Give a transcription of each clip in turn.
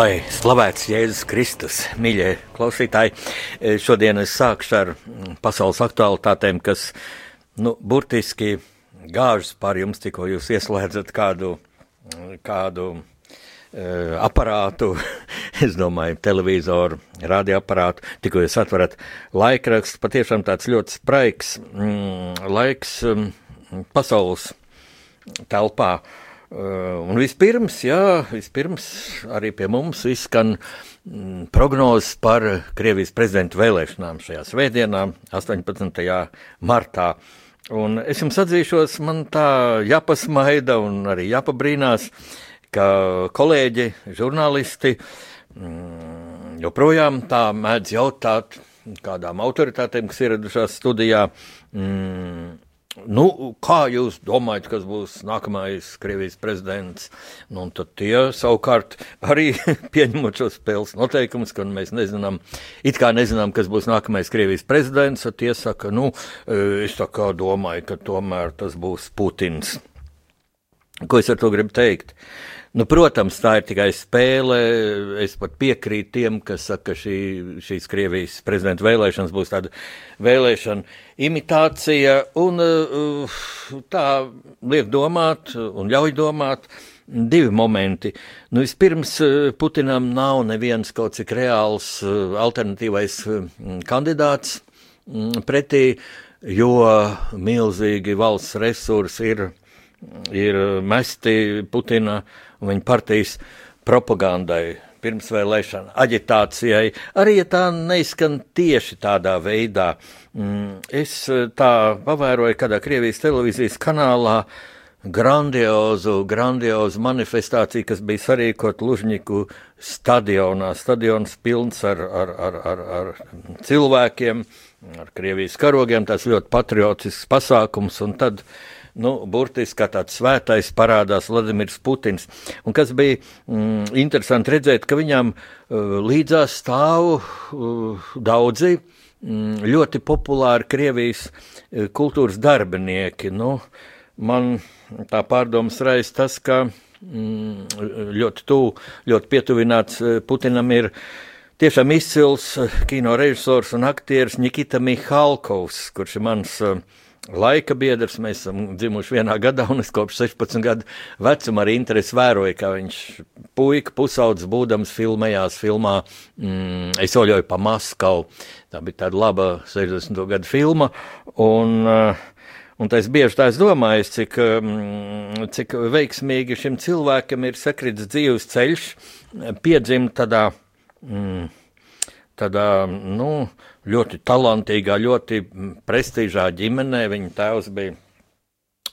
Lai slavēts Jēzus Kristus, mīļie klausītāji, e, šodien es sākšu ar mm, pasaules aktualitātēm, kas nu, burtiski gāžas pār jums, tikko jūs ieslēdzat kādu, mm, kādu uh, aparātu, es domāju, televizoru, radioaparātu, tikko jūs atverat laikrakstu, patiešām tāds ļoti spraigs mm, laiks mm, pasaules telpā. Uh, un vispirms, jā, vispirms arī pie mums izskan mm, prognozes par Krievijas prezidenta vēlēšanām šajā svētdienā, 18. martā. Un es jums atzīšos, man tā jāpasmaida un arī jāpabrīnās, ka kolēģi, žurnālisti mm, joprojām tā mēdz jautāt kādām autoritātēm, kas ieradušās studijā. Mm, Nu, kā jūs domājat, kas būs nākamais Krievijas prezidents? Nu, tad tie savukārt arī pieņemot šos spēles noteikumus, ka mēs nezinām, it kā nezinām, kas būs nākamais Krievijas prezidents, tad tie saka, nu, e, es tā kā domāju, ka tomēr tas būs Putins. Ko es ar to gribu teikt? Uh, Nu, protams, tā ir tikai spēle. Es pat piekrītu tiem, kas saka, ka šī, šīs Krievijas prezidenta vēlēšanas būs tāda vēlēšana imitācija, un uh, tā liek domāt un ļauj domāt. Divi momenti. Nu, vispirms, uh, Putinam nav neviens kaut cik reāls uh, alternatīvais kandidāts mm, pretī, jo milzīgi valsts resursi ir, ir mesti Putina un viņa partijas propagandai, pirmsvēlēšana aģitācijai, arī ja tā neizskan tieši tādā veidā. Mm, es eh, tā pavēroju kādā Krievijas televīzijas kanālā grandiozu, grandiozu manifestāciju, kas bija sarīkot Lužņiku stadionā. Stadions pilns ar, ar, ar, ar, ar cilvēkiem, ar Krievijas karogiem, tas ļoti patriotisks pasākums, un tad uh, nu, burtiski tāds svētais parādās Vladimirs Putins. Un kas bija mm, interesanti redzēt, ka viņam uh, līdzās stāv uh, daudzi mm, ļoti populāri Krievijas uh, kultūras darbinieki. Nu, man tā pārdomas raisa tas, ka mm, ļoti tuvu, ļoti pietuvināts Putinam ir. Tiešām izcils kino režisors un aktieris Nikita Mihalkovs, kurš ir mans uh, laika biedrs. Mēs esam dzimuši vienā gadā, un es kopš 16 gadu vecuma arī interesi vēroju, kā viņš puika pusaudzis būdams filmējās filmā mm, Es oļoju pa Maskavu. Tā bija tāda laba 60. gadu filma. Un, uh, Un es bieži tā domāju, cik, mm, cik veiksmīgi šim cilvēkam ir sakrits dzīves ceļš, piedzimt tādā, mm, tādā nu, ļoti talantīgā, ļoti prestižā ģimenē. Viņa tēvs bija,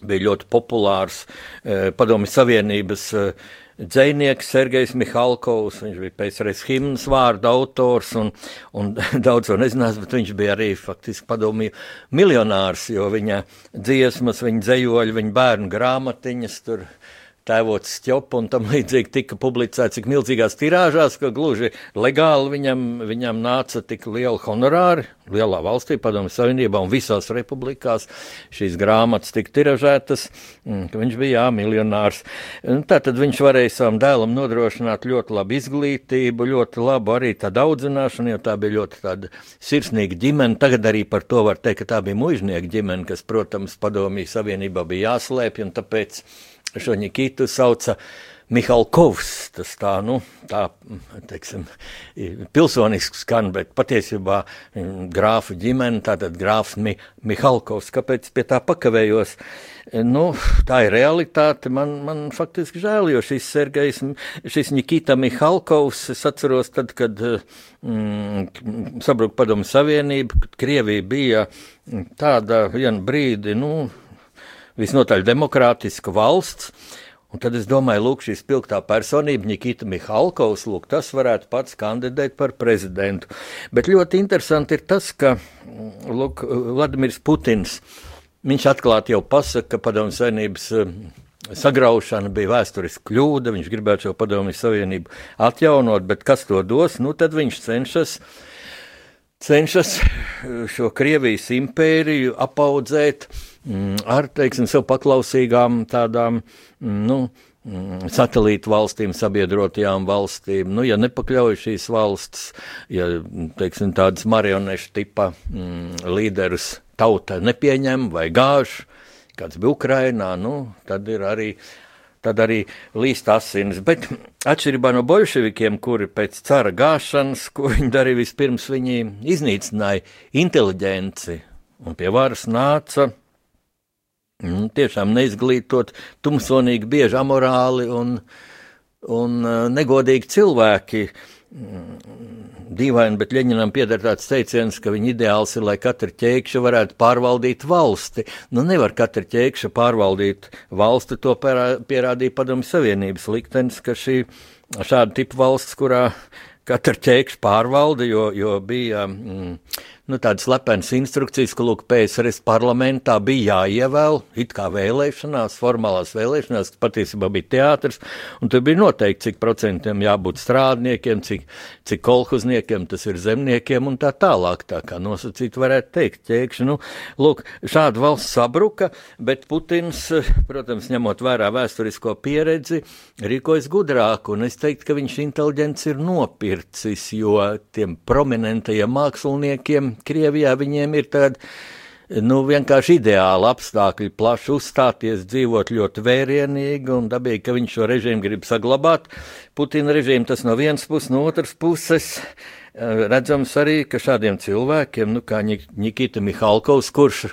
bija ļoti populārs eh, Padomju Savienības eh, dzinieks Sergejs Mihalkovs, viņš bija pēcreiz himnas vārdu autors, un, un daudz to nezinās, bet viņš bija arī faktiski padomju miljonārs, jo viņa dziesmas, viņa dzējoļi, viņa bērnu grāmatiņas tur tēvots Stjopa un tam līdzīgi tika publicēts cik milzīgās tirāžās, ka gluži legāli viņam, viņam nāca tik liela honorāri, lielā valstī, padomju savienībā un visās republikās šīs grāmatas tika tiražētas, mm, ka viņš bija jā, miljonārs. Tātad viņš varēja savam dēlam nodrošināt ļoti labu izglītību, ļoti labu arī tādu audzināšanu, jo tā bija ļoti tāda sirsnīga ģimene. Tagad arī par to var teikt, ka tā bija mužnieka ģimene, kas, protams, padomju savienībā bija jāslēpj un tāpēc šo Nikitu sauca Mihalkovs, tas tā, nu, tā, teiksim, pilsonisks skan, bet patiesībā mm, grāfu ģimene, tātad grāfs Mi Mihalkovs, kāpēc pie tā pakavējos? Nu, tā ir realitāte. Man, man faktiski žēl, jo šis Sergejs, šis Nikita Mihalkovs, es atceros tad, kad mm, sabruka padomu savienība, kad Krievija bija tāda vienu brīdi, nu, visnotaļ demokrātiska valsts, Un tad es domāju, lūk, šī spilgtā personība, Nikita Mihalkovs, lūk, tas varētu pats kandidēt par prezidentu. Bet ļoti interesanti ir tas, ka, lūk, Vladimirs Putins, viņš atklāti jau pasaka, ka padomju savienības eh, sagraušana bija vēsturiska kļūda, viņš gribētu šo padomju savienību atjaunot, bet kas to dos, nu tad viņš cenšas cenšas šo Krievijas impēriju apaudzēt Mm, ar teiksim, sev paklausīgām tādām mm, nu, mm, satelītu valstīm, sabiedrotajām valstīm. Nu, ja nepakļauj šīs valsts, ja teiksim, tādas marionešu tipa mm, līderus tauta nepieņem vai gāž, kāds bija Ukrainā, nu, tad ir arī. Tad arī līst asins. Bet atšķirībā no bolševikiem, kuri pēc cara gāšanas, ko viņi darīja vispirms, viņi iznīcināja inteliģenci un pie varas nāca Nu, tiešām neizglītot, tumsonīgi, bieži amorāli un, un uh, negodīgi cilvēki. Mm, dīvaini, bet Ļeņinam pieder tāds teiciens, ka viņa ideāls ir, lai katra ķēkšķa varētu pārvaldīt valsti. Nu, nevar katra ķēkšķa pārvaldīt valsti, to pierādīja Padomju Savienības liktenis, ka šī šāda tipa valsts, kurā katra ķēkšķa pārvalda, jo, jo bija. Mm, nu, tādas slepenas instrukcijas, ka lūk, PSRS parlamentā bija jāievēl, it kā vēlēšanās, formālās vēlēšanās, kas patiesībā bija teātris, un tur bija noteikti, cik procentiem jābūt strādniekiem, cik, cik kolhuzniekiem, tas ir zemniekiem un tā tālāk, tā kā nosacīt varētu teikt, ķēkšņi. Nu, lūk, šāda valsts sabruka, bet Putins, protams, ņemot vērā vēsturisko pieredzi, rīkojas gudrāk, un es teiktu, ka viņš inteliģents ir nopircis, jo tiem prominentajiem māksliniekiem Krievijā viņiem ir tādi. Nu, vienkārši ideāli apstākļi, plaši uzstāties, dzīvot ļoti vērienīgi un dabīgi, ka viņš šo režīmu grib saglabāt. Putina režīmu tas no vienas puses, no otras puses eh, redzams arī, ka šādiem cilvēkiem, nu, kā Nikita Mihalkovs, kurš,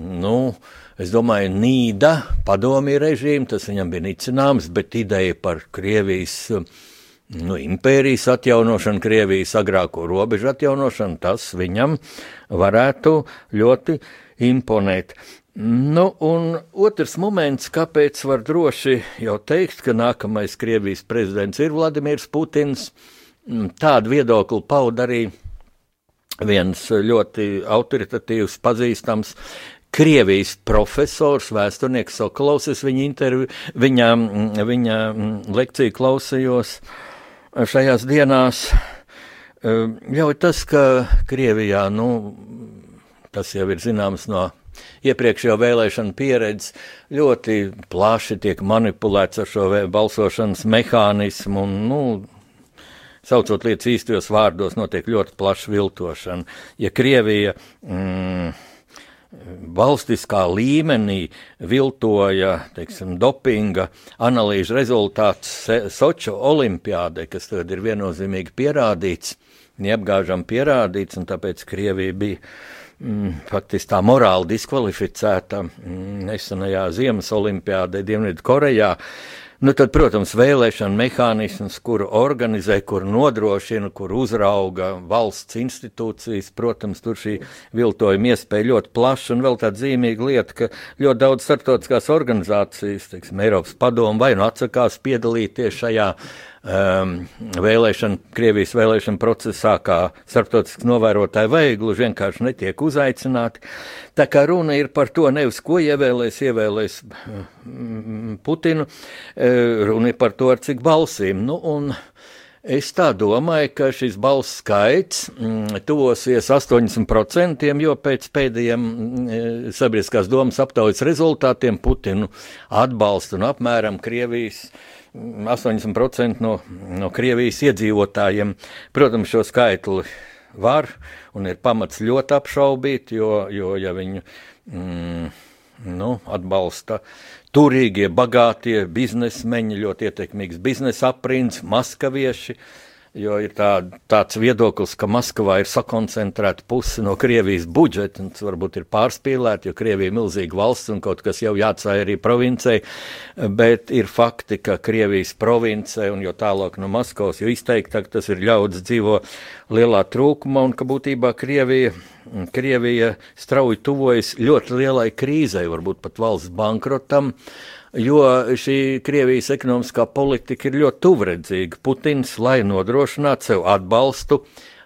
nu, es domāju, nīda padomju režīmu, tas viņam bija nicināms, bet ideja par Krievijas nu, impērijas atjaunošana, Krievijas agrāko robežu atjaunošana, tas viņam varētu ļoti imponēt. Nu, un otrs moments, kāpēc var droši jau teikt, ka nākamais Krievijas prezidents ir Vladimirs Putins, mm, tādu viedokli pauda arī viens ļoti autoritatīvs, pazīstams Krievijas profesors, vēsturnieks Sokolovs, viņa interviju, viņa, viņa lekciju klausījos. Uh, šajās dienās ļauj tas, ka Krievijā, nu, tas jau ir zināms no iepriekšējo vēlēšanu pieredzes, ļoti plaši tiek manipulēts ar šo balsošanas mehānismu un, nu, saucot lietas īstajos vārdos, notiek ļoti plaša viltošana. Ja Krievija mm, valstiskā līmenī viltoja teiksim, dopinga analīžu rezultāts Soču olimpiādē, kas tagad ir viennozīmīgi pierādīts, neapgāžam pierādīts, un tāpēc Krievija bija mm, faktiski tā morāli diskvalificēta mm, nesenajā Ziemas olimpiādē Dienvidu Korejā. Nu, tad, protams, vēlēšana mehānisms, kuru organizē, kuru nodrošina, kur uzrauga valsts institūcijas, protams, tur šī viltojuma iespēja ļoti plaša. Un vēl tāda zīmīga lieta, ka ļoti daudz starptautiskās organizācijas, teiksim, Eiropas padomu vai nu atsakās piedalīties šajā um, vēlēšana, Krievijas vēlēšana procesā, kā starptautiski novērotāji vai gluži vienkārši netiek uzaicināti. Tā kā runa ir par to, nevis ko ievēlēs, ievēlēs mm, Putinu, eh, runa ir par to, ar cik balsīm. Nu, un, Es tā domāju, ka šis balss skaits mm, tuvosies 80%, jo pēc pēdējiem mm, sabiedriskās domas aptaujas rezultātiem Putinu atbalsta un apmēram Krievijas uh, 80% no, no Krievijas iedzīvotājiem. Protams, šo skaitli var un ir pamats ļoti apšaubīt, jo, jo ja viņu. Mm, nu, atbalsta turīgie, bagātie biznesmeņi, ļoti ietekmīgs biznesa aprinds, maskavieši. Jo ir tā, tāds viedoklis, ka Maskavā ir sakoncentrēta puse no Krievijas budžeta, un tas varbūt ir pārspīlēti, jo Krievija ir milzīga valsts un kaut kas jau jāatstāja arī provincei, bet ir fakti, ka Krievijas provincei un jo tālāk no Maskavas, jo izteiktāk tas ir ļaudis dzīvo lielā trūkumā un ka būtībā Krievija Krievija strauji tuvojas ļoti lielai krīzei, varbūt pat valsts bankrotam, jo šī Krievijas ekonomiskā politika ir ļoti tuvredzīga. Putins, lai nodrošinātu sev atbalstu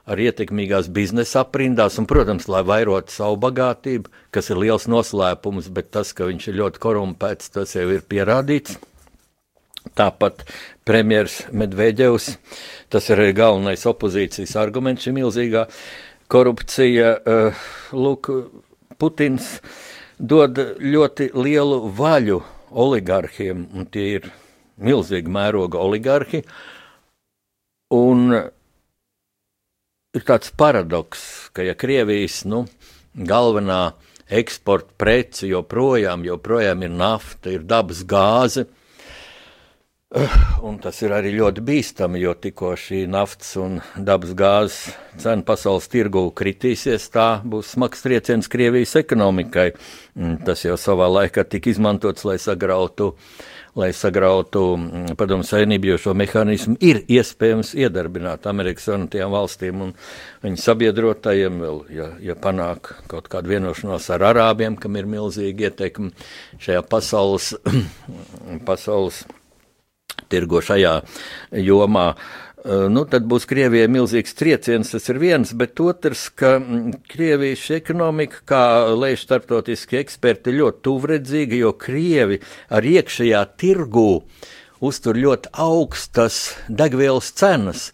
ar ietekmīgās biznesa aprindās, un, protams, lai vairotu savu bagātību, kas ir liels noslēpums, bet tas, ka viņš ir ļoti korumpēts, tas jau ir pierādīts. Tāpat premjerministrs Medvedevs, tas ir galvenais opozīcijas arguments šī milzīgā korupcija. Eh, lūk, Putins dod ļoti lielu vaļu oligarhiem, un tie ir milzīgi mēroga oligarhi. Un ir tāds paradoks, ka ja Krievijas nu, galvenā eksporta prece joprojām, joprojām ir nafta, ir dabas gāze, Un tas ir arī ļoti bīstami, jo tikko šī naftas un dabas gāzes cena pasaules tirgū kritīsies, tā būs smags trieciens Krievijas ekonomikai. Tas jau savā laikā tika izmantots, lai sagrautu, lai sagrautu mm, padomu savienību, jo šo mehānismu ir iespējams iedarbināt Amerikas Savienotajām valstīm un viņu sabiedrotajiem, vēl, ja, ja panāk kaut kādu vienošanos ar arābiem, kam ir milzīgi ieteikumi šajā pasaules, pasaules tirgo šajā jomā. Eh, nu, tad būs Krievijai milzīgs trieciens, tas ir viens, bet otrs, ka mm, Krievijas ekonomika, kā lēš starptautiski eksperti, ļoti tuvredzīga, jo Krievi ar iekšējā tirgū uztur ļoti augstas degvielas cenas.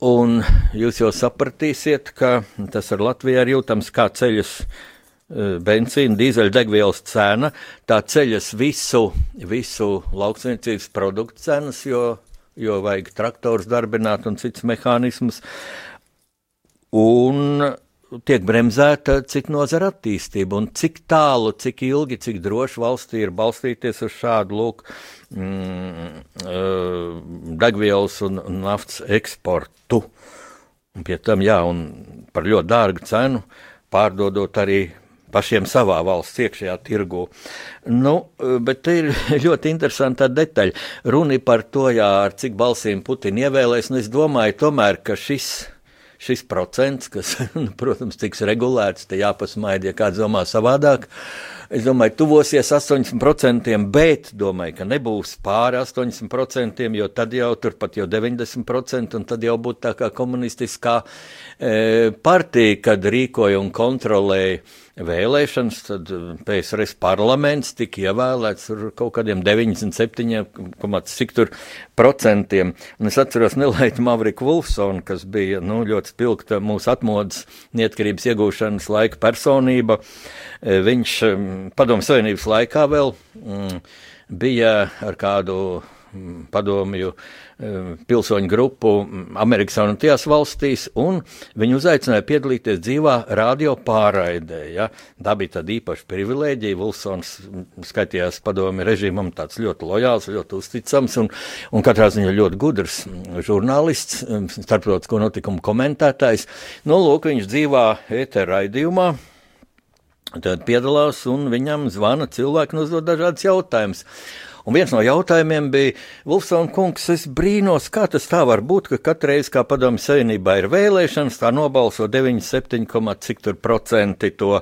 Un jūs jau sapratīsiet, ka tas ar Latviju ir jūtams kā ceļus benzīna, dīzeļdegvielas cena, tā ceļas visu, visu lauksniecības produktu cenas, jo, jo vajag traktors darbināt un cits mehānismus. Un tiek bremzēta cik nozara attīstība un cik tālu, cik ilgi, cik droši valstī ir balstīties uz šādu lūk, mm, uh, degvielas un naftas eksportu. Un pie tam, jā, un par ļoti dārgu cenu pārdodot arī pašiem savā valsts iekšējā tirgu. Nu, bet te ir ļoti interesanta detaļa. Runa par to, jā, ar cik balsīm Putina ievēlēs, un es domāju tomēr, ka šis. Šis procents, kas, nu, protams, tiks regulēts, te jāpasmaida, ja kāds domā savādāk. Es domāju, tuvosies 80%, bet domāju, ka nebūs pāri 80%, jo tad jau turpat jau 90%, un tad jau būtu tā kā komunistiskā e, partija, kad rīkoja un kontrolēja vēlēšanas, tad eh, PSRS parlaments tika ievēlēts ar kaut kādiem 97,cik tur procentiem. Un es atceros nelaiķu Mavriku Vulfsonu, kas bija nu, ļoti spilgta mūsu atmodas neatkarības iegūšanas laika personība. Eh, viņš mm, padomu savienības laikā vēl mm, bija ar kādu mm, padomju Eh, pilsoņu grupu Amerikas Savienotajās valstīs, un viņu uzaicināja piedalīties dzīvā radio pārraidē. Ja? Tā bija tāda īpaša privilēģija. Vilsons skaitījās padomi režīmam tāds ļoti lojāls, ļoti uzticams, un, un katrā ziņā ļoti gudrs žurnālists, starptautisko notikumu komentētājs. Nu, lūk, viņš dzīvā ētera raidījumā. Tad piedalās, un viņam zvana cilvēki un uzdod dažādas jautājumas. Un viens no jautājumiem bija, Vulfsona kungs, es brīnos, kā tas tā var būt, ka katreiz, kā padomju savienībā ir vēlēšanas, tā nobalso 97, cik tur procenti to,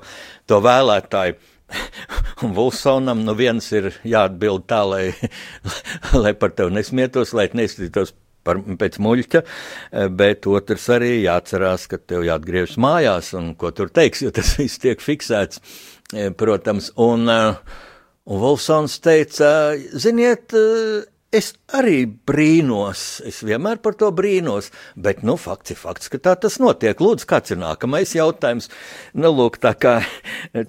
to vēlētāju. Un Vulsonam nu viens ir jāatbild tā, lai, lai par tevi nesmietos, lai neskatītos par, pēc muļķa, bet otrs arī jāatcerās, ka tev jāatgriežas mājās un ko tur teiks, jo tas viss tiek fiksēts, protams. Un, uh, Un Volsons teica, ziniet, es arī brīnos, es vienmēr par to brīnos, bet, nu, fakts ir fakts, ka tā tas notiek. Lūdzu, kāds ir nākamais jautājums? Nu, lūk, tā kā,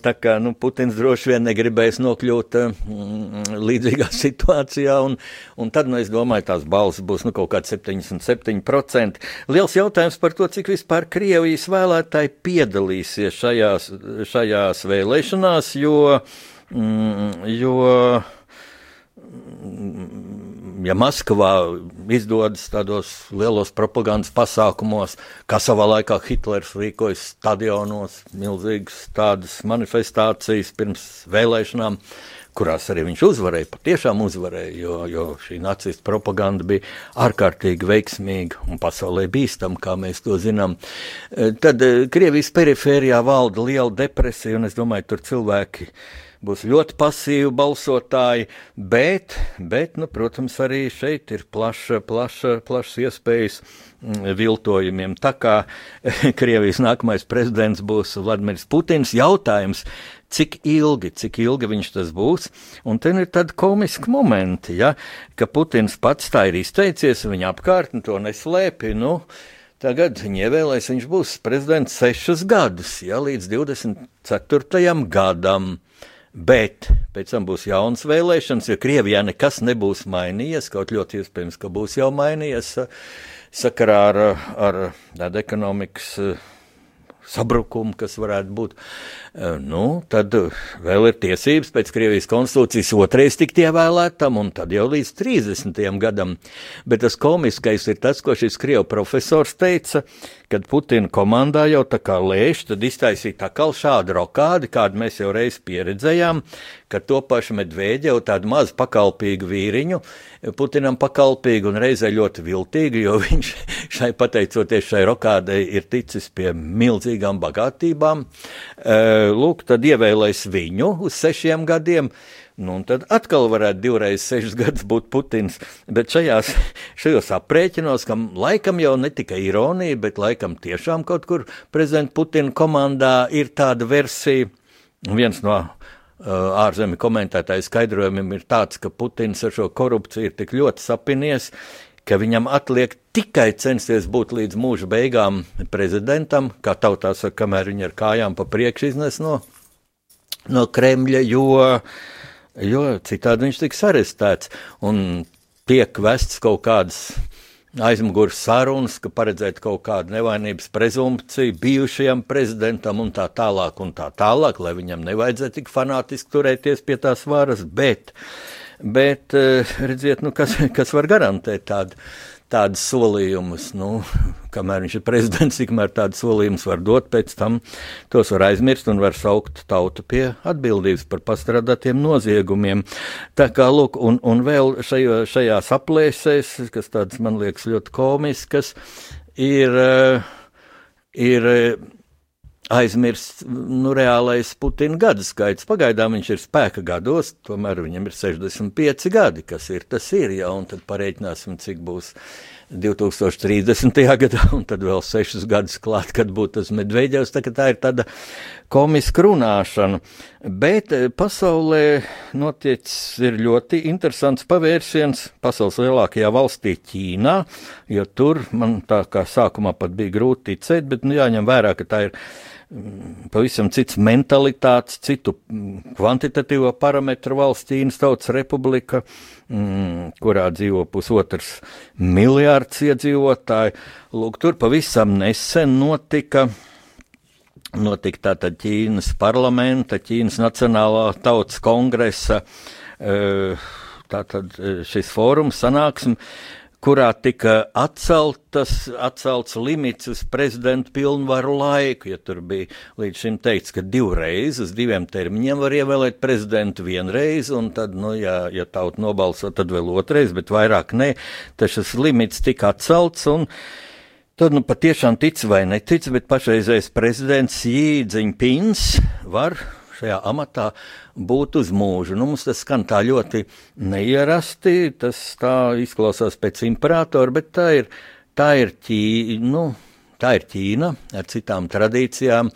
tā kā nu, Putins droši vien negribēs nokļūt mm, līdzīgā situācijā, un, un tad, nu, es domāju, tās balss būs, nu, kaut kāds 77%. Liels jautājums par to, cik vispār Krievijas vēlētāji piedalīsies šajās, šajās vēlēšanās, jo mm, jo ja Maskavā izdodas tādos lielos propagandas pasākumos, kā savā laikā Hitlers rīkoja stadionos, milzīgas tādas manifestācijas pirms vēlēšanām, kurās arī viņš uzvarēja, patiešām uzvarēja, jo, jo šī nacistu propaganda bija ārkārtīgi veiksmīga un pasaulē bīstama, kā mēs to zinām. Tad eh, Krievijas perifērijā valda liela depresija, un es domāju, tur cilvēki būs ļoti pasīvi balsotāji, bet, bet nu, protams, arī šeit ir plaša, plaša, plašas iespējas mm, viltojumiem. Tā kā Krievijas nākamais prezidents būs Vladimirs Putins, jautājums, cik ilgi, cik ilgi viņš tas būs, un ten ir tādi komiski momenti, ja, ka Putins pats tā ir izteicies, viņa apkārtni to neslēpj, nu, Tagad viņa ievēlēs, viņš būs prezidents sešus gadus, ja līdz 24. gadam. Bet pēc tam būs jaunas vēlēšanas, jo Krievijā nekas nebūs mainījies. Kaut ļoti iespējams, ka būs jau mainījies sakarā ar, ar tādu ekonomikas sabrukumu, kas varētu būt, nu, tad vēl ir tiesības pēc Krievijas konstitūcijas otrais tikt ievēlētam, un tad jau līdz 30. gadam. Bet tas komiskais ir tas, ko šis Krievu profesors teica, kad Putina komandā jau tā kā lēš, tad iztaisīja tā kā šādu rokādi, kādu mēs jau reiz pieredzējām, ka to pašu Medvēģevu, tādu mazu pakalpīgu vīriņu, Putinam pakalpīgu un reizē ļoti viltīgu, jo viņš šai pateicoties šai rokādei ir ticis pie milzīgām bagātībām. Lūk, tad ievēlēs viņu uz sešiem gadiem. Nu, tad atkal varētu divreiz sešus gadus būt Putins. Bet šajās, šajos aprēķinos, kam laikam jau ne tikai ironija, bet laikam tiešām kaut kur prezidenta Putina komandā ir tāda versija. Viens no ārzemju komentētāju skaidrojumiem ir tāds, ka Putins ar šo korupciju ir tik ļoti sapinies, ka viņam atliek tikai censties būt līdz mūža beigām prezidentam, kā tautā saka, kamēr viņa ar kājām pa priekšu iznes no, no Kremļa, jo jo citādi viņš tiks arestēts un tiek vests kaut kādas aizmugures sarunas, ka paredzēt kaut kādu nevainības prezumpciju bijušajam prezidentam un tā tālāk un tā tālāk, lai viņam nevajadzētu tik fanātiski turēties pie tās varas, bet, bet eh, redziet, nu, kas, kas var garantēt tādu tādus solījumus. Nu, kamēr viņš ir prezidents, tikmēr tādus solījumus var dot, pēc tam tos var aizmirst un var saukt tautu pie atbildības par pastrādātiem noziegumiem. Tā kā, lūk, un, un vēl šajo, šajās aplēsēs, kas tādas man liekas ļoti komiskas, ir, eh, ir aizmirst nu, reālais Putina gadu skaits. Pagaidām viņš ir spēka gados, tomēr viņam ir 65 gadi, kas ir tas ir, ja, un tad pareiķināsim, cik būs 2030. gadā, un tad vēl 6 gadus klāt, kad būtu tas Medveģevs, tā, tā ir tāda komiska runāšana. Bet eh, pasaulē noticis ir ļoti interesants pavērsiens pasaules lielākajā valstī Ķīnā, jo tur man tā kā sākumā pat bija grūti ticēt, bet nu jāņem vērā, ka tā ir pavisam cits mentalitātes, citu mm, kvantitatīvo parametru valsts, Ķīnas Tautas Republika, mm, kurā dzīvo pusotrs miljārds iedzīvotāji. Lūk, tur pavisam nesen notika. Notika tātad Ķīnas parlamenta, Ķīnas Nacionālā tautas kongresa, eh, tātad eh, šis fórums sanāksme, kurā tika atceltas, atcelts limits uz prezidentu pilnvaru laiku, ja tur bija līdz šim teikts, ka divreiz uz diviem termiņiem var ievēlēt prezidentu vienreiz, un tad, nu, ja, ja tauta nobalso, tad vēl otrais, bet vairāk nē, tad šis limits tika atcelts, tad, nu, patiešām tic vai netic, bet pašreizējais prezidents Jīdziņpins var šajā amatā būt uz mūžu. Nu, mums tas skan tā ļoti neierasti, tas tā izklausās pēc imperatora, bet tā ir, tā ir, ķī, nu, tā ir Ķīna ar citām tradīcijām.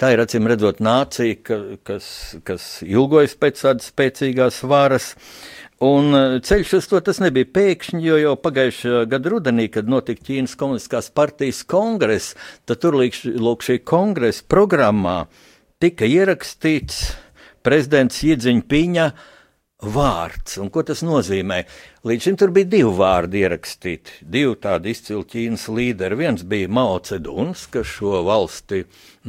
Tā ir acīm redzot nācija, ka, kas, kas ilgojas pēc tādas spēcīgās varas. Un e, ceļš uz to tas nebija pēkšņi, jo jau pagājušā gada rudenī, kad notika Ķīnas komunistiskās partijas kongress, tad tur lūk šī kongresa programmā uh, tika ierakstīts prezidents Iedziņpiņa vārds. Un ko tas nozīmē? Līdz šim tur bija divi vārdi ierakstīti, divi tādi izcili Ķīnas līderi. Viens bija Mao Ceduns, kas šo valsti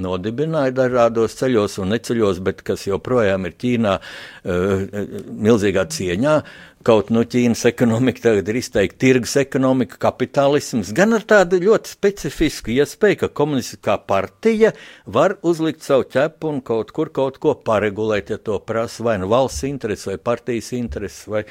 nodibināja dažādos ceļos un neceļos, bet kas joprojām ir Ķīnā uh, milzīgā cieņā. Kaut no nu, Ķīnas ekonomika tagad ir izteikti tirgus ekonomika, kapitālisms, gan ar tādu ļoti specifisku iespēju, ka komunistiskā partija var uzlikt savu ķepu un kaut kur kaut ko paregulēt, ja to prasa vai nu valsts interesi vai partijas interesi vai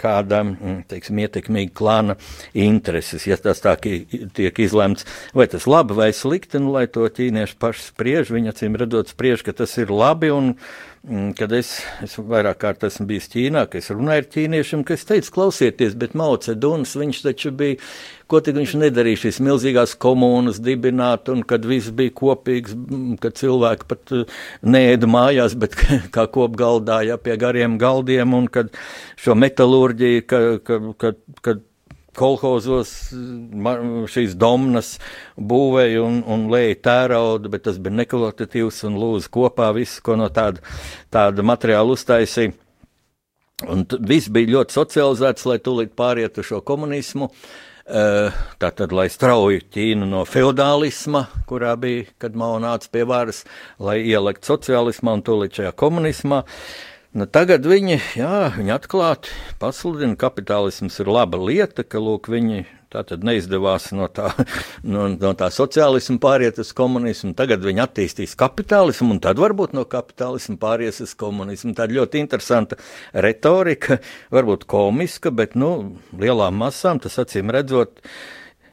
kāda mm, teiksim, ietekmīga klāna intereses. Ja tas tā tiek izlemts, vai tas labi vai slikti, nu, lai to ķīnieši paši spriež, viņi acīm redzot spriež, ka tas ir labi. Un, Mm, kad es, es vairāk kārt esmu bijis Ķīnā, ka es runāju ar ķīniešiem, ka es teicu, klausieties, bet Mauce Duns, viņš taču bija, ko tik viņš nedarīja šīs milzīgās komunas dibināt, un kad viss bija kopīgs, kad cilvēki pat uh, neēda mājās, bet kā kopgaldāja pie gariem galdiem, un kad šo metalurģiju, ka, ka, ka, kad kolhozos šīs domnas būvēja un, un lēja tēraudu, bet tas bija nekvalitatīvs un lūza kopā visu, ko no tāda, tāda materiāla uztaisīja. Un viss bija ļoti socializēts, lai tūlīt pārietu šo komunismu. Eh, tātad, lai strauju Ķīnu no feudālisma, kurā bija, kad Mao nāca pie varas, lai ielikt sociālismā un tūlīt šajā komunismā. Nu, tagad viņi, jā, viņi atklāti pasludina, ka kapitālisms ir laba lieta, ka lūk, viņi tā tad neizdevās no tā, no, no tā sociālisma pāriet uz komunismu. Tagad viņi attīstīs kapitālismu, un tad varbūt no kapitālisma pāries uz komunismu. Tā ir ļoti interesanta retorika, varbūt komiska, bet nu, lielām masām tas acīm redzot.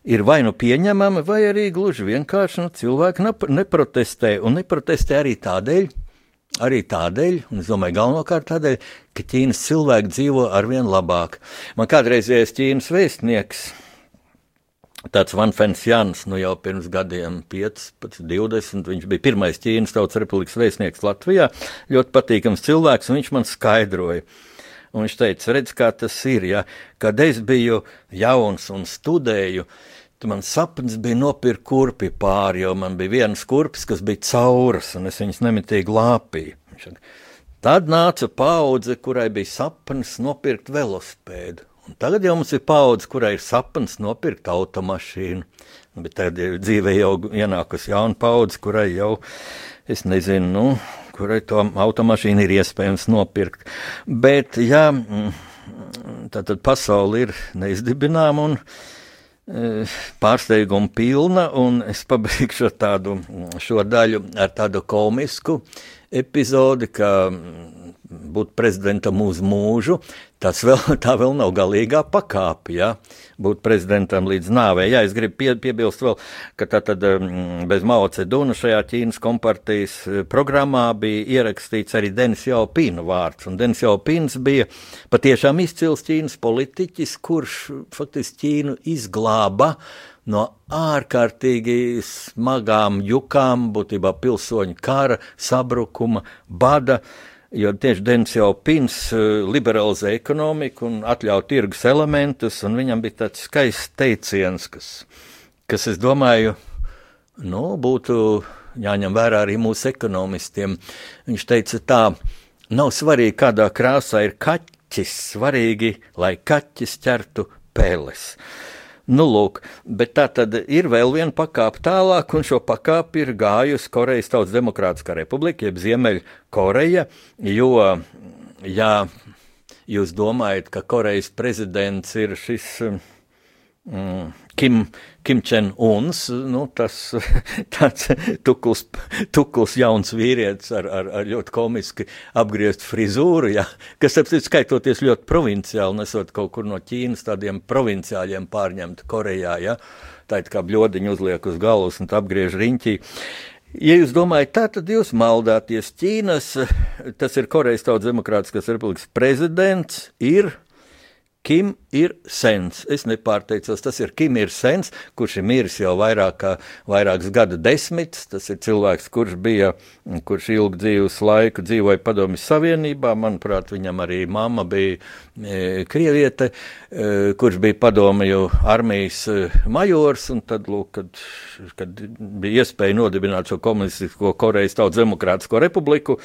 Ir vai nu pieņemama, vai arī gluži vienkārši nu, cilvēki neprotestē. Un neprotestē arī tādēļ, Arī tādēļ, un es domāju, galvenokārt tādēļ, ka Ķīnas cilvēki dzīvo arvien labāk. Man kādreizējais Ķīnas vēstnieks, tāds Vanfens Jans, nu jau pirms gadiem, 15, 20, viņš bija pirmais Ķīnas Tautas Republikas vēstnieks Latvijā, ļoti patīkams cilvēks, un viņš man skaidroja. Un viņš teica, redz, kā tas ir, ja, kad es biju jauns un studēju, Man sapnis bija nopirkt kurpi pāri, jo man bija viens kurpis, kas bija cauras, un es viņas nemitīgi lāpīju. Tad nāca paudze, kurai bija sapnis nopirkt velosipēdu. Tagad jau mums ir paudze, kurai ir sapnis nopirkt automašīnu. Bet tagad ir dzīvē jau ienākusi jauna paudze, kurai jau, es nezinu, nu, kurai to automašīnu ir iespējams nopirkt. Bet, jā, mm, tā tad pasaule ir neizdibināma un pārsteiguma pilna, un es pabeigšu tādu šo daļu ar tādu komisku epizodi, ka būt prezidentam uz mūžu, tas vēl, vēl nav galīgā pakāpe, ja? būt prezidentam līdz nāvei. Jā, es gribu pie, piebilst vēl, ka tā tad bez Mao Ceduna šajā Ķīnas kompartijas eh, programmā bija ierakstīts arī Denis Jaupīna vārds, un Denis Jaupīns bija patiešām izcils Ķīnas politiķis, kurš faktiski Ķīnu izglāba no ārkārtīgi smagām jukām, būtībā pilsoņu kara, sabrukuma, bada. Uh, Jo tieši Dens jau pins eh, liberalizē ekonomiku un atļauj tirgus elementus, un viņam bija tāds skaists teiciens, kas, kas es domāju, nu, būtu jāņem vērā arī mūsu ekonomistiem. Viņš teica tā, nav svarīgi, kādā krāsā ir kaķis, svarīgi, lai kaķis ķertu pēles. Nu, lūk, bet tā tad ir vēl viena pakāpe tālāk, un šo pakāpi ir gājusi Korejas Tautas Demokrātiskā republika, jeb Ziemeļkoreja, jo, ja jūs domājat, ka Korejas prezidents ir šis Kim, Kim Čen-uns, nu, tas tāds tukls, tukls jauns vīrietis ar, ar, ar ļoti komiski apgriezt frizūru, ja, kas, apsīt, skaitoties ļoti provinciāli, nesot kaut kur no Ķīnas tādiem provinciāļiem pārņemt Korejā, ja, tā kā bļodiņu uzliek uz galvas un apgriež riņķī. Ja jūs domājat, tā tad jūs maldāties. Ķīnas, tas ir Korejas Tautas Demokrātiskās republikas prezidents, ir Kim ir sens. Es nepārteicos, tas ir Kim ir sens, kurš ir miris jau vairāk kā vairākus gadu desmitus. Tas ir cilvēks, kurš bija, kurš ilgu dzīves laiku dzīvoja Padomjas Savienībā. Manuprāt, viņam arī mamma bija e, krieviete, e, kurš bija padomju armijas e, majors, un tad, lūk, kad, kad bija iespēja nodibināt šo komunistisko Korejas Tautas Demokrātisko republiku,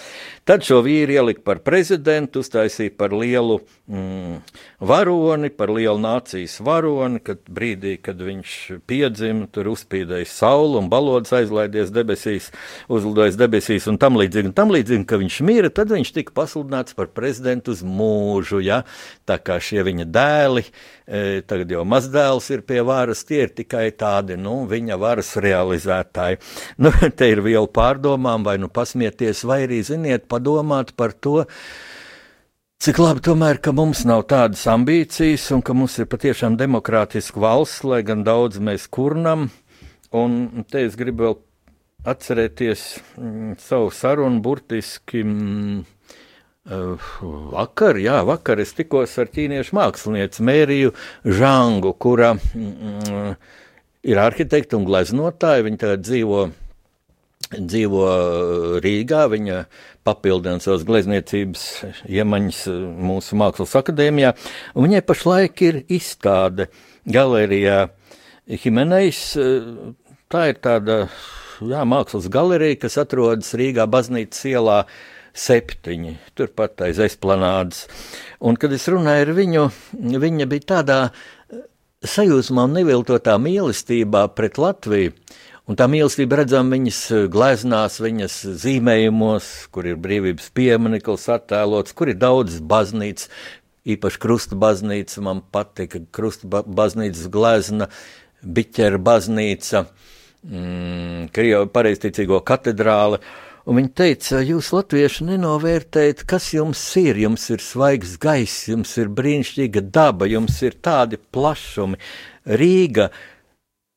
tad šo vīru ielika par prezidentu, uztaisīja par lielu mm, varu varoni, par lielu nācijas varoni, kad brīdī, kad viņš piedzima, tur uzspīdēja saule un balodas aizlaidies debesīs, uzlidojis debesīs un tam līdzīgi, un tam līdzīgi, ka viņš mīra, tad viņš tika pasludināts par prezidentu uz mūžu, ja, tā kā šie viņa dēli, e, tagad jau mazdēls ir pie varas, tie ir tikai tādi, nu, viņa varas realizētāji. Nu, te ir viela pārdomām, vai nu pasmieties, vai arī, ziniet, padomāt par to, Cik labi tomēr, ka mums nav tādas ambīcijas un ka mums ir patiešām demokrātiska valsts, lai gan daudz mēs kurnam. Un te es gribu vēl atcerēties mm, savu sarunu burtiski. Mm, uh, Vakar, jā, vakar es tikos ar ķīniešu mākslinieci Mēriju Žangu, kura mm, ir arhitekta un gleznotāja. Viņa dzīvo dzīvo Rīgā. Viņa papildina savas glezniecības iemaņas mūsu Mākslas akadēmijā. Viņai pašlaik ir izstāde galerijā Himenejs. Tā ir tāda jā, mākslas galerija, kas atrodas Rīgā baznīcas ielā septiņi, turpat aiz esplanādes. Un, kad es runāju ar viņu, viņa bija tādā sajūsmā un neviltotā mīlestībā pret Latviju, Un tā mīlestība redzam viņas eh, gleznās, viņas zīmējumos, kur ir brīvības piemineklis attēlots, kur ir daudz baznīcas, īpaši krusta baznīca, man patika krusta ba baznīcas glezna, biķera baznīca, mm, Krievu pareizticīgo katedrāle. Un viņa teica, jūs latvieši nenovērtējat, kas jums ir. Jums ir svaigs gaiss, jums ir brīnišķīga daba, jums ir tādi plašumi. Rīga, uh,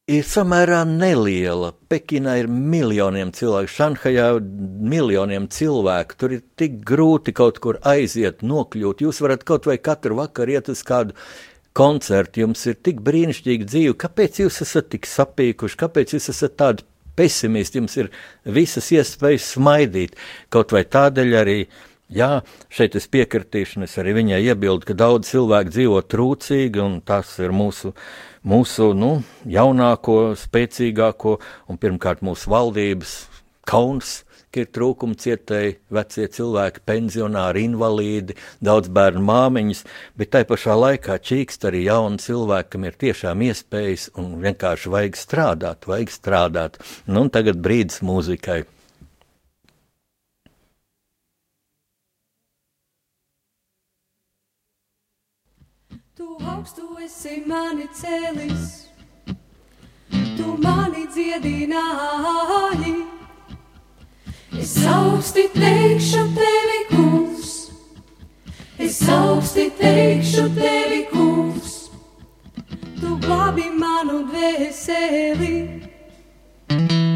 ir samērā neliela. Pekinā ir miljoniem cilvēku, Šanhajā miljoniem cilvēku. Tur ir tik grūti kaut kur aiziet, nokļūt. Jūs varat kaut vai katru vakaru iet uz kādu koncertu, jums ir tik brīnišķīga dzīve. Kāpēc jūs esat tik sapīkuši, kāpēc jūs esat tādi pesimisti? Jums ir visas iespējas smaidīt. Kaut vai tādēļ arī Jā, šeit es piekritīšu, un es arī viņai iebildu, ka daudz cilvēku dzīvo trūcīgi, un tas ir mūsu, mūsu nu, jaunāko, spēcīgāko, un pirmkārt mūsu valdības kauns, ka ir trūkumi cietēji vecie cilvēki, pensionāri, invalīdi, daudz bērnu māmiņas, bet tai pašā laikā čīkst arī jauni cilvēki, kam ir tiešām iespējas un vienkārši vajag strādāt, vajag strādāt. Nu, un tagad brīdis mūzikai. Augstu esi mani cēlis, tu mani dziedināji. Es augsti teikšu tevi, kungs, es augsti teikšu tevi, kungs, tu glābi manu dvēseli,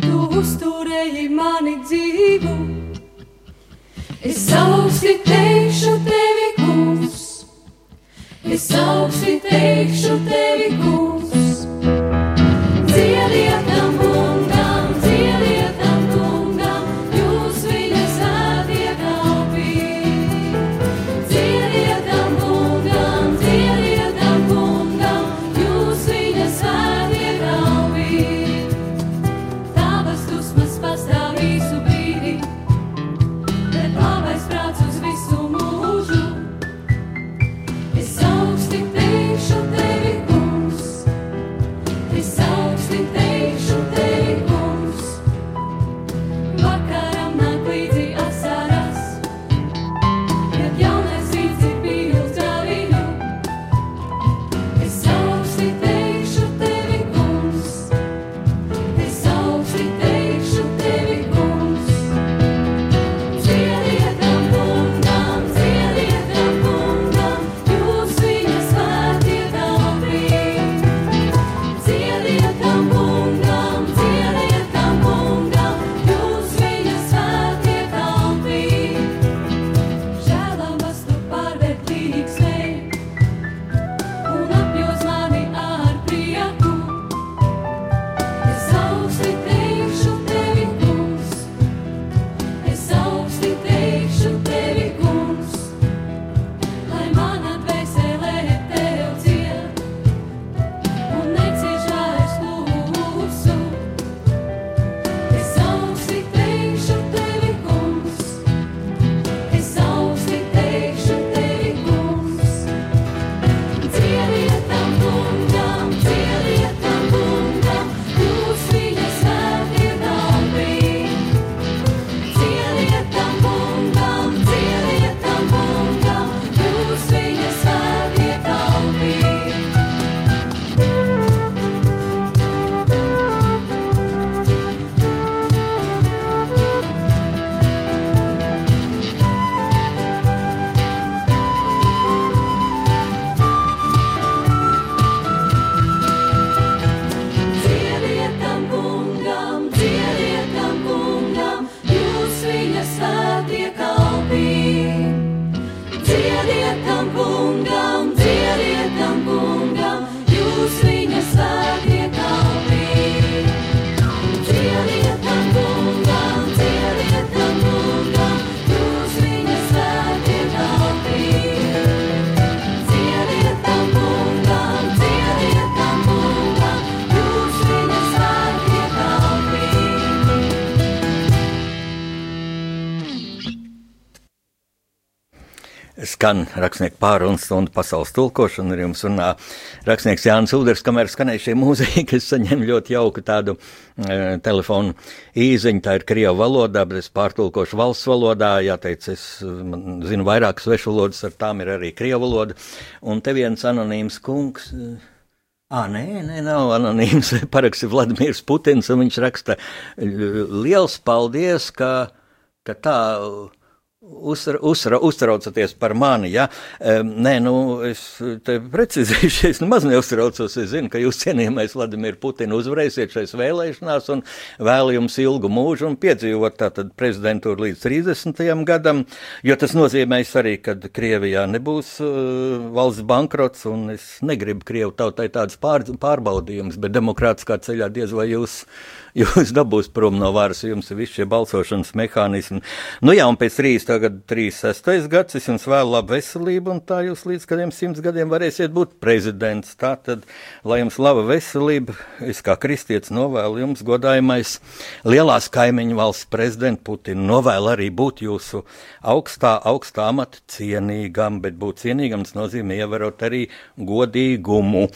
tu uzturēji mani dzīvu. Es augsti teikšu tevi, kungs. Es augstu teikšu tevi, kungs, skan rakstnieku pārunu stundu pasaules tulkošana, ar jums runā rakstnieks Jānis Uders, kamēr skanēja šī mūzika, es saņemu ļoti jauku tādu e, telefonu īziņu, tā ir Krievu valodā, bet es pārtulkošu valsts valodā, jāteic, es zinu vairākas svešu valodas, ar tām ir arī Krievu valoda, un te viens anonīms kungs. Ah, nē, nē, nav anonīms. Paraksts ir Vladimirs Putins, un viņš raksta: Liels paldies, ka, ka tā Uzra, uzra, uztraucaties par mani, ja? Nē, nu, es te precizēšu, es nemaz neuztraucos. Es zinu, ka jūs cienījamais Vladimir Putina uzvarēsiet šais vēlēšanās un vēlu jums ilgu mūžu un piedzīvot tātad prezidentūru līdz 30. gadam, jo tas nozīmēs arī, ka Krievijā nebūs uh, valsts bankrots un es negribu Krievu tautai tādas pār, pārbaudījumus, bet demokrātiskā ceļā diez vai jūs jūs dabūs prom no varas, jums ir visi šie balsošanas mehānismi. Nu jā, un pēc 3. tagad 36. gads, es jums vēlu labu veselību, un tā jūs līdz kādiem simts gadiem varēsiet būt prezidents. Tā tad, lai jums laba veselība, es kā kristietis novēlu jums godājumais lielās kaimiņu valsts prezidenta Putina, novēlu arī būt jūsu augstā, augstā amata cienīgam, bet būt cienīgam tas nozīmē ievērot arī godīgumu.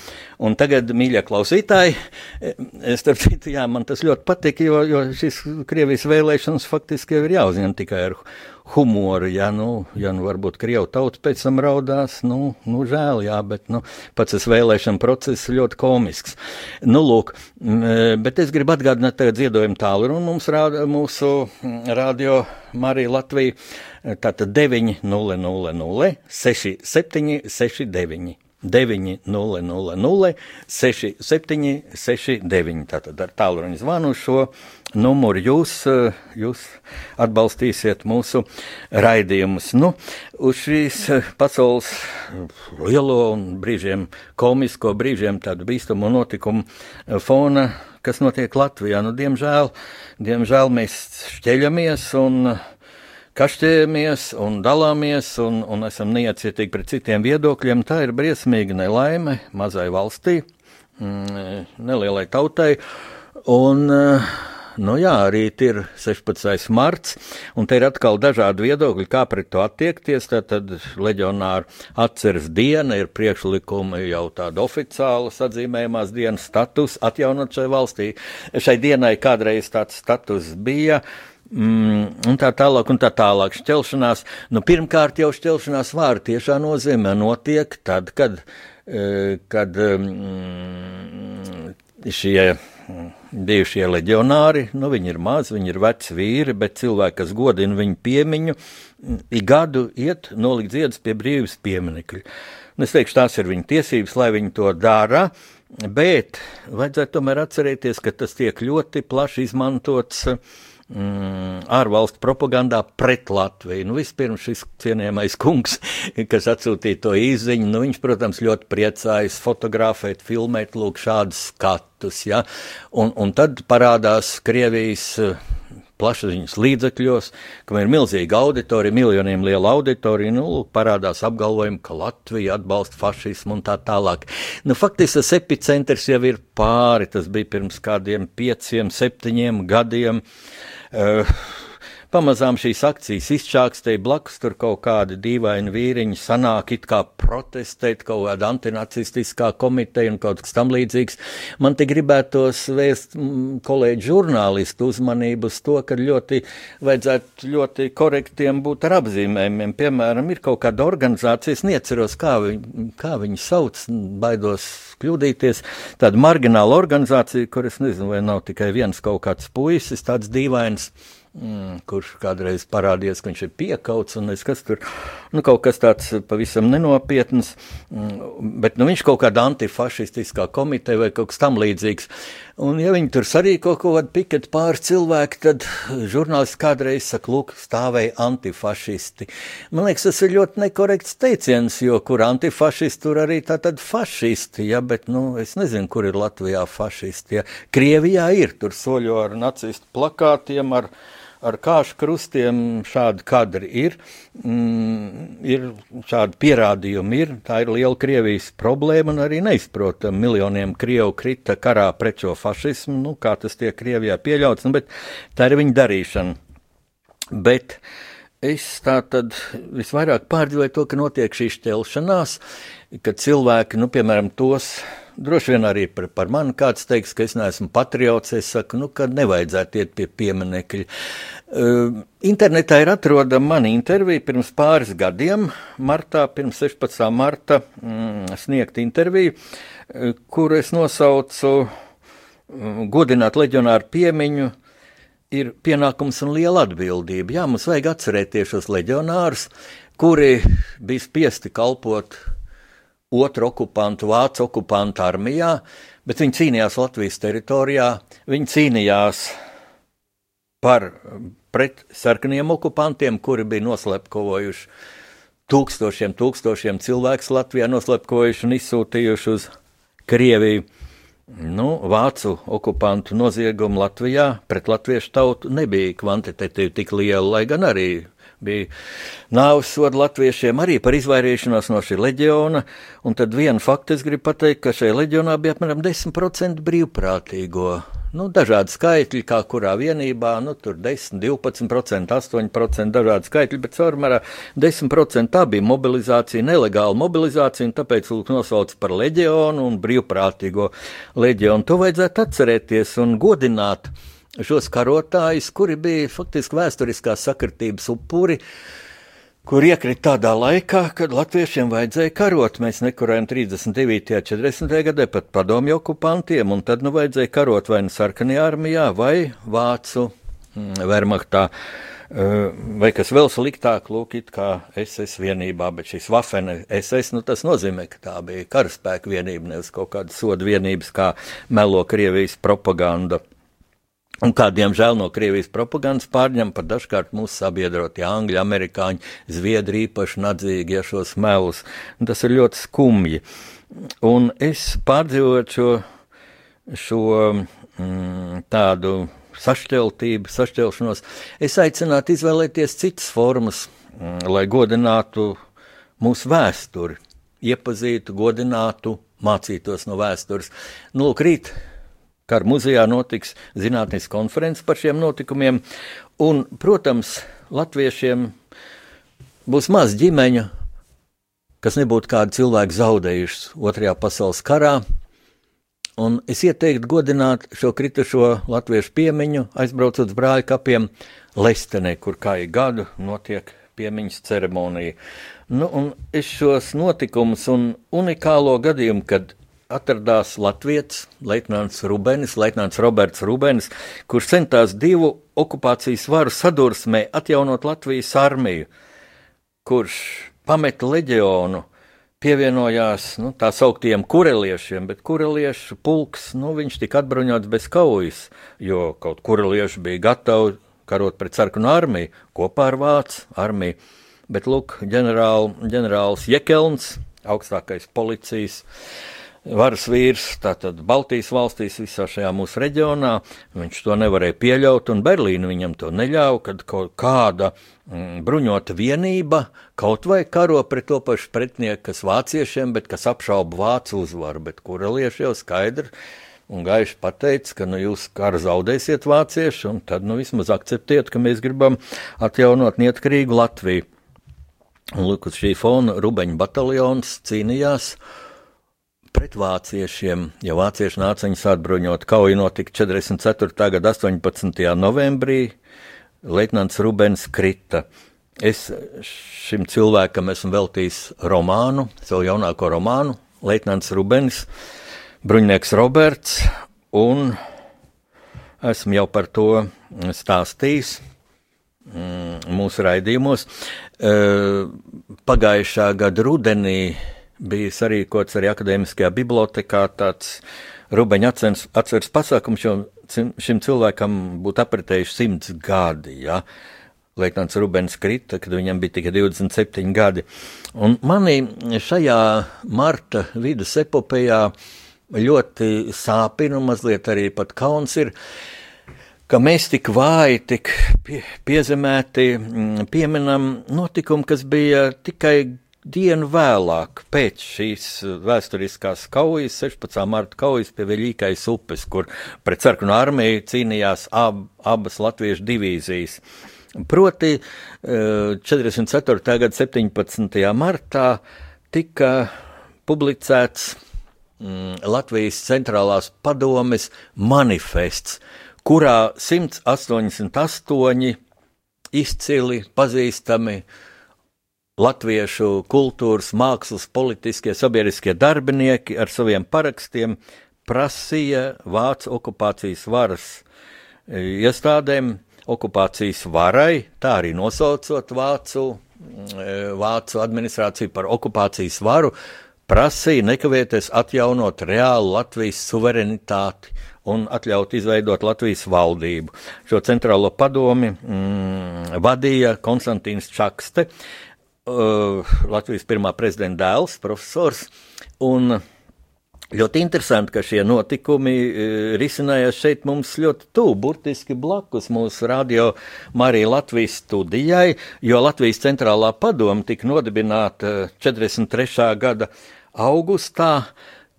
Un tagad, mīļie klausītāji, starp citu, jā, man tas ļoti patīk, jo, jo šīs Krievijas vēlēšanas faktiski jau ir jāuzņem tikai ar humoru. Ja nu, ja nu varbūt Krievu tauta pēc tam raudās, nu, nu žēl, jā, bet nu, pats tas vēlēšana process ļoti komisks. Nu, lūk, bet es gribu atgādināt tagad ziedojumu tālu, un mums rāda mūsu radio Marija Latvija, tātad 9 0 0 0 6 7 6 9. 900 6769. Tātad ar tālruņa zvanu šo numuru jūs, jūs atbalstīsiet mūsu raidījumus. Nu, uz šīs pasaules lielo un brīžiem komisko, brīžiem tādu bīstamu notikumu fona, kas notiek Latvijā. Nu, diemžēl, diemžēl mēs šķeļamies un kašķējamies un dalāmies un, un esam neiecietīgi pret citiem viedokļiem. Tā ir briesmīga nelaime mazai valstī, mm, nelielai tautai. Un, Nu jā, rīt ir 16. marts, un te ir atkal dažādi viedokļi, kā pret to attiekties. Tad leģionāra atceres diena ir priekšlikumi jau tāda oficiāla atzīmējumās dienas status atjaunot šai valstī. Šai dienai kādreiz tāds status bija. Mm, un tā tālāk, un tā tālāk. Šķelšanās, nu, pirmkārt jau šķelšanās vārdu tiešā nozīmē notiek tad, kad, e, kad mm, šie bijušie leģionāri, nu, viņi ir mazi, viņi ir veci vīri, bet cilvēki, kas godina viņu piemiņu, ik gadu iet nolikt ziedus pie brīvības pieminekļa. Un es teikšu, tās ir viņu tiesības, lai viņi to dara, bet vajadzētu tomēr atcerēties, ka tas tiek ļoti plaši izmantots uh, mm, ārvalstu propagandā pret Latviju. Nu, vispirms šis cienījamais kungs, kas atsūtīja to īziņu, nu, viņš, protams, ļoti priecājas fotografēt, filmēt, lūk, šādus skatus, ja, un, un tad parādās Krievijas plašsaziņas līdzekļos, kam ir milzīga auditorija, miljoniem liela auditorija, nu, lūk, parādās apgalvojumi, ka Latvija atbalsta fašismu un tā tālāk. Nu, faktiski tas epicentrs jau ir pāri, tas bija pirms kādiem pieciem, septiņiem gadiem. Uh, Uh, pamazām šīs akcijas izčākstēja blakus, tur kaut kādi dīvaini vīriņi sanāk it kā protestēt, kaut kāda antinacistiskā komiteja un kaut kas tam līdzīgs. Man te gribētos vēst kolēģi žurnālistu uzmanību uz to, ka ļoti vajadzētu ļoti korektiem būt ar apzīmējumiem. Piemēram, ir kaut kāda organizācija, es neceros, kā, viņi, kā viņi sauc, baidos kļūdīties, tāda margināla organizācija, kur es nezinu, vai nav tikai viens kaut kāds puisis, tāds dīvains mm, kurš kādreiz parādījās, ka viņš ir piekauts un es kas tur, nu, kaut kas tāds pavisam nenopietns, mm, bet nu, viņš kaut kāda antifašistiskā komiteja vai kaut kas tam līdzīgs. Un ja viņi tur sarīko kaut kādu piketu pāris cilvēku, tad žurnālisti kādreiz saka, lūk, stāvēja antifašisti. Man liekas, tas ir ļoti nekorekts teiciens, jo kur antifašisti, tur arī tā tad fašisti, ja, bet, nu, es nezinu, kur ir Latvijā fašisti, ja. Krievijā ir, tur soļo ar nacistu plakātiem, ar, ar kāšu krustiem šādi kadri ir, mm, ir šādi pierādījumi ir, tā ir liela Krievijas problēma un arī neizprotam. Miljoniem Krievu krita karā pret šo fašismu, nu, kā tas tiek Krievijā pieļauts, nu, bet tā ir viņa darīšana. Bet es tā tad visvairāk pārdzīvoju to, ka notiek šī šķelšanās, kad cilvēki, nu, piemēram, tos Droši vien arī par, par mani kāds teiks, ka es neesmu patriots. Es saku, nu, ka nevajadzētu iet pie pieminekļa. Uh, internetā ir atrodama mana intervija pirms pāris gadiem, martā, pirms 16. marta, mm, sniegt interviju, uh, kur es nosaucu uh, godināt leģionāru piemiņu. Ir pienākums un liela atbildība. Jā, mums vajag atcerēties šos leģionārus, kuri bija spiesti kalpot otru okupantu, vācu okupantu armijā, bet viņi cīnījās Latvijas teritorijā, viņi cīnījās par pret sarkaniem okupantiem, kuri bija noslepkojuši tūkstošiem, tūkstošiem cilvēku Latvijā, noslepkojuši un izsūtījuši uz Krieviju. Nu, vācu okupantu noziegumu Latvijā pret latviešu tautu nebija kvantitatīvi tik liela, lai gan arī bija nāves soda latviešiem arī par izvairīšanos no šī leģiona. Un tad vienu faktu es gribu pateikt, ka šajā leģionā bija apmēram 10% brīvprātīgo. Nu, dažādi skaitļi, kā kurā vienībā, nu, tur 10, 12%, 8% dažādi skaitļi, bet caurmērā 10% tā bija mobilizācija, nelegāla mobilizācija, un tāpēc lūk nosauc par leģionu un brīvprātīgo leģionu. To vajadzētu atcerēties un godināt šos karotājus, kuri bija faktiski vēsturiskās sakritības upuri, kur iekrita tādā laikā, kad latviešiem vajadzēja karot. Mēs nekurējām 39. un 40. gadē pat padomju okupantiem, un tad nu vajadzēja karot vai nu sarkanajā armijā, vai vācu mm, vermaktā. Uh, vai kas vēl sliktāk, lūk, it kā SS vienībā, bet šis Wafene SS, nu tas nozīmē, ka tā bija karaspēka vienība, nevis kaut kāda soda vienības, kā melo Krievijas propaganda. Un kā diemžēl no Krievijas propagandas pārņem par dažkārt mūsu sabiedrotie angļi, amerikāņi, zviedri īpaši nadzīgi ja šos melus. Tas ir ļoti skumji. Un es pārdzīvoju šo, šo mm, tādu sašķeltību, sašķelšanos, es aicinātu izvēlēties citas formas, mm, lai godinātu mūsu vēsturi, iepazītu, godinātu, mācītos no vēstures. Nu, lūk, rīt Kara muzejā notiks zinātnīs konferences par šiem notikumiem, un, protams, latviešiem būs maz ģimeņa, kas nebūtu kādu cilvēku zaudējušas Otrajā pasaules karā. Un es ieteiktu godināt šo kritušo latviešu piemiņu, aizbraucot uz brāļa kapiem Lestenē, kur kā ik gadu notiek piemiņas ceremonija. Nu, es šos notikumus un unikālo gadījumu, kad atradās Latvijas leitnants Rubens, leitnants Roberts Rubens, kurš centās divu okupācijas varu sadursmē atjaunot Latvijas armiju, kurš pameta leģionu, pievienojās nu, tā sauktiem kureliešiem, bet kureliešu pulks, nu, viņš tika atbruņots bez kaujas, jo kaut kurelieši bija gatavi karot pret sarkanu armiju kopā ar Vācu armiju. Bet, lūk, ģenerāl, ģenerālis Jekelns, augstākais policijas varas vīrs, tātad Baltijas valstīs, visā šajā mūsu reģionā. Viņš to nevarēja pieļaut, un Berlīna viņam to neļāva, kad kaut kāda mm, bruņota vienība kaut vai karo pret to pašu pretinieku, kas vāciešiem, bet kas apšauba vācu uzvaru, bet kurelieši jau skaidri. Un gaiši pateica, ka nu, jūs karu zaudēsiet vācieši, un tad nu, vismaz akceptiet, ka mēs gribam atjaunot neatkarīgu Latviju. Un, lūk, uz šī fona Rubeņa bataljons cīnījās uh, pret vāciešiem, ja vācieši nāca viņus atbruņot. Kauja notika 44. gada 18. novembrī, Leitnants Rubens krita. Es šim cilvēkam esmu veltījis romānu, savu jaunāko romānu, Leitnants Rubens, Bruņnieks Roberts, un esmu jau par to stāstījis mm, mūsu raidījumos. Pagājušā gada rudenī bija sarīkots arī akadēmiskajā bibliotekā tāds rubeņa atceres, atceres pasākums, jo šim cilvēkam būtu apritējuši simts gadi. Ja? Leitnants Rubens krita, kad viņam bija tikai 27 gadi. Un manī šajā marta vidus epopējā ļoti sāpina un mazliet arī pat kauns ir, ka mēs tik vāji, tik pie, piezemēti mm, pieminam notikumu, kas bija tikai dienu vēlāk, pēc šīs vēsturiskās kaujas, 16. marta kaujas pie Veļīkais upes, kur pret sarkanu armiju cīnījās ab, abas latviešu divīzijas. Proti 44. Eh, gada 17. martā tika publicēts mm, Latvijas centrālās padomes manifests, kurā 188 izcili pazīstami latviešu kultūras, mākslas, politiskie, sabiedriskie darbinieki ar saviem parakstiem prasīja Vācu okupācijas varas eh, iestādēm okupācijas varai, tā arī nosaucot Vācu, mm, Vācu administrāciju par okupācijas varu, prasīja nekavēties atjaunot reālu Latvijas suverenitāti un atļaut izveidot Latvijas valdību. Šo centrālo padomi mm, vadīja Konstantīns Čakste, uh, Latvijas pirmā prezidenta dēls, profesors. Un, Ļoti interesanti, ka šie notikumi e, risinājās šeit mums ļoti tuvu, burtiski blakus mūsu radio Marija Latvijas studijai, jo Latvijas centrālā padoma tika nodibināta 43. gada augustā.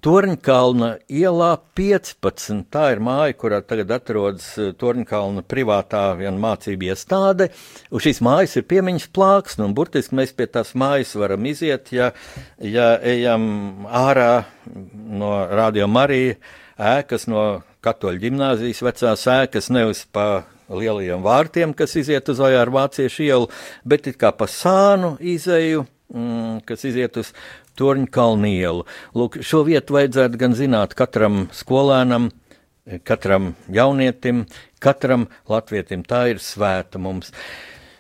Torņkalna ielā 15. Tā ir māja, kurā tagad atrodas eh, Torņkalna privātā mācība iestāde. Uz šīs mājas ir piemiņas plāksne, un burtiski mēs pie tās mājas varam iziet, ja, ja ejam ārā no Radio Marija ēkas, no katoļu ģimnāzijas vecās ēkas, nevis pa lielajiem vārtiem, kas iziet uz Vāciešu ielu, bet it kā pa sānu izeju, mm, kas iziet uz Torņkalnielu. Lūk, šo vietu vajadzētu gan zināt katram skolēnam, katram jaunietim, katram latvietim. Tā ir svēta mums.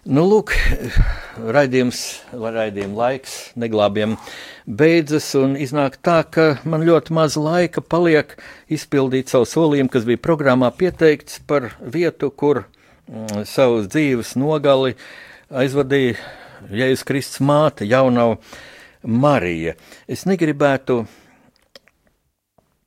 Nu, lūk, raidījums, raidījuma laiks neglābjam beidzas, un iznāk tā, ka man ļoti maz laika paliek izpildīt savu solījumu, kas bija programmā pieteikts par vietu, kur mm, savus dzīves nogali aizvadīja Jēzus Kristus māte, jaunava Marija. Es negribētu,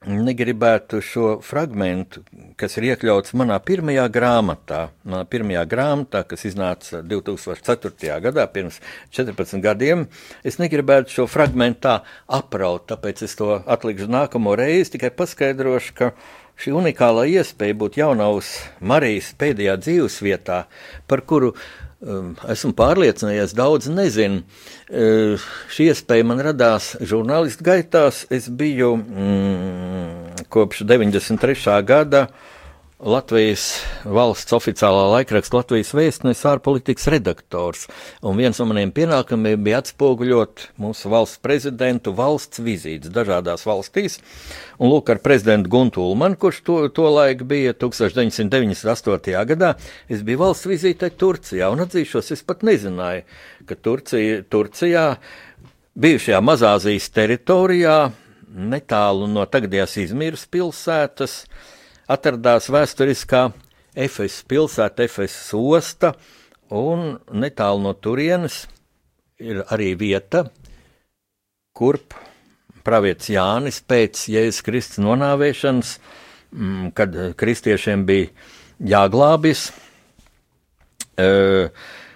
negribētu šo fragment, kas ir iekļauts manā pirmajā grāmatā, manā pirmajā grāmatā, kas iznāca 2004. gadā, pirms 14 gadiem, es negribētu šo fragment tā apraut, tāpēc es to atlikšu nākamo reizi, tikai paskaidrošu, ka šī unikālā iespēja būt jaunavas Marijas pēdējā dzīves vietā, par kuru esmu pārliecinājies, daudz nezinu. Uh, šī iespēja man radās žurnālistu gaitās. Es biju mm, kopš 93. gada Latvijas valsts oficiālā laikraksta Latvijas vēstnes ārpolitikas redaktors, un viens no maniem pienākumiem bija atspoguļot mūsu valsts prezidentu valsts vizītes dažādās valstīs, un lūk ar prezidentu Guntu Ulmanu, kurš to, to laiku bija 1998. gadā, es biju valsts vizītē Turcijā, un atzīšos, es pat nezināju, ka Turcija, Turcijā, bijušajā Mazāzijas teritorijā, netālu no tagadējās Izmīras pilsētas, atradās vēsturiskā Efesas pilsēta, Efesas osta, un netālu no turienes ir arī vieta, kurp pravietis Jānis pēc Jēzus Kristus nonāvēšanas, mm, kad kristiešiem bija jāglābjas,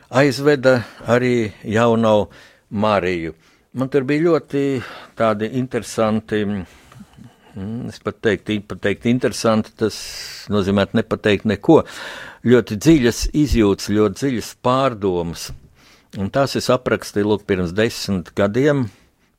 aizveda arī jauno Mariju. Man tur bija ļoti tādi interesanti Mm, es pat teiktu, pateikt interesanti, tas nozīmē nepateikt neko. Ļoti dziļas izjūtas, ļoti dziļas pārdomas. Un tās es aprakstīju lūk, pirms desmit gadiem,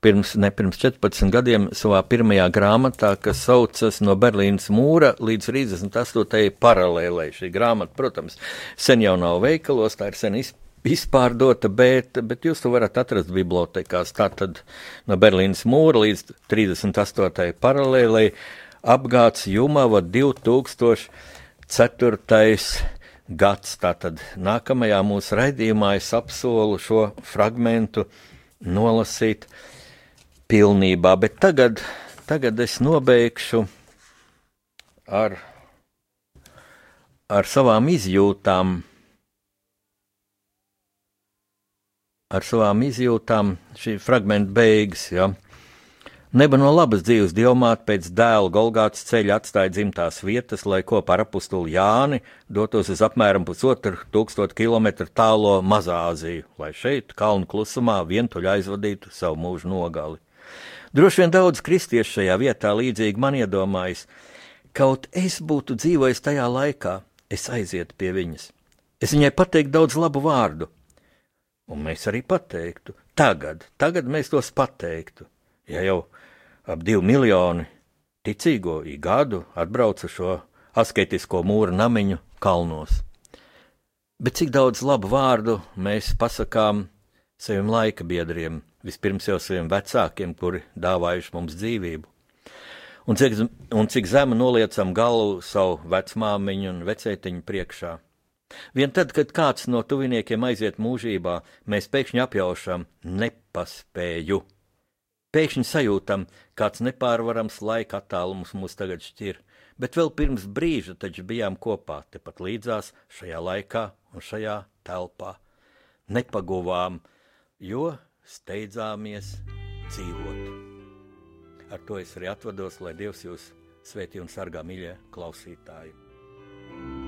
pirms, ne pirms 14 gadiem, savā pirmajā grāmatā, kas saucas No Berlīnas mūra līdz 38. paralēlē. Šī grāmata, protams, sen jau nav veikalos, tā ir sen izpētīta izpārdota, bet, bet jūs to varat atrast bibliotekās. Tātad no Berlīnas mūra līdz 38. paralēlē apgāds Jumava 2004. gads. Tātad nākamajā mūsu raidījumā es apsolu šo fragmentu nolasīt pilnībā, bet tagad, tagad es nobeigšu ar, ar savām izjūtām ar savām izjūtām, šī fragmenta beigas. Ja. Neba no labas dzīves dievmāte pēc dēla Golgātas ceļa atstāja dzimtās vietas, lai kopā ar apustuli Jāni dotos uz apmēram pusotru tūkstotu kilometru tālo Mazāziju, lai šeit, kalnu klusumā, vientuļi aizvadītu savu mūžu nogali. Droši vien daudz kristiešu šajā vietā līdzīgi man iedomājas, kaut es būtu dzīvojis tajā laikā, es aizietu pie viņas. Es viņai pateiktu daudz labu vārdu, un mēs arī pateiktu. Tagad, tagad mēs tos pateiktu. Ja jau ap divi miljoni ticīgo i gadu atbrauca šo asketisko mūra namiņu kalnos. Bet cik daudz labu vārdu mēs pasakām saviem laika biedriem, vispirms jau saviem vecākiem, kuri dāvājuši mums dzīvību. Un cik, un cik zemu noliecam galvu savu vecmāmiņu un vecētiņu priekšā. Vien tad, kad kāds no tuviniekiem aiziet mūžībā, mēs pēkšņi apjaušam nepaspēju. Pēkšņi sajūtam, kāds nepārvarams laika attālums mūs tagad šķir, bet vēl pirms brīža taču bijām kopā, tepat līdzās šajā laikā un šajā telpā. Nepaguvām, jo steidzāmies dzīvot. Ar to es arī atvados, lai Dievs jūs svētī un sargā, mīļie klausītāji!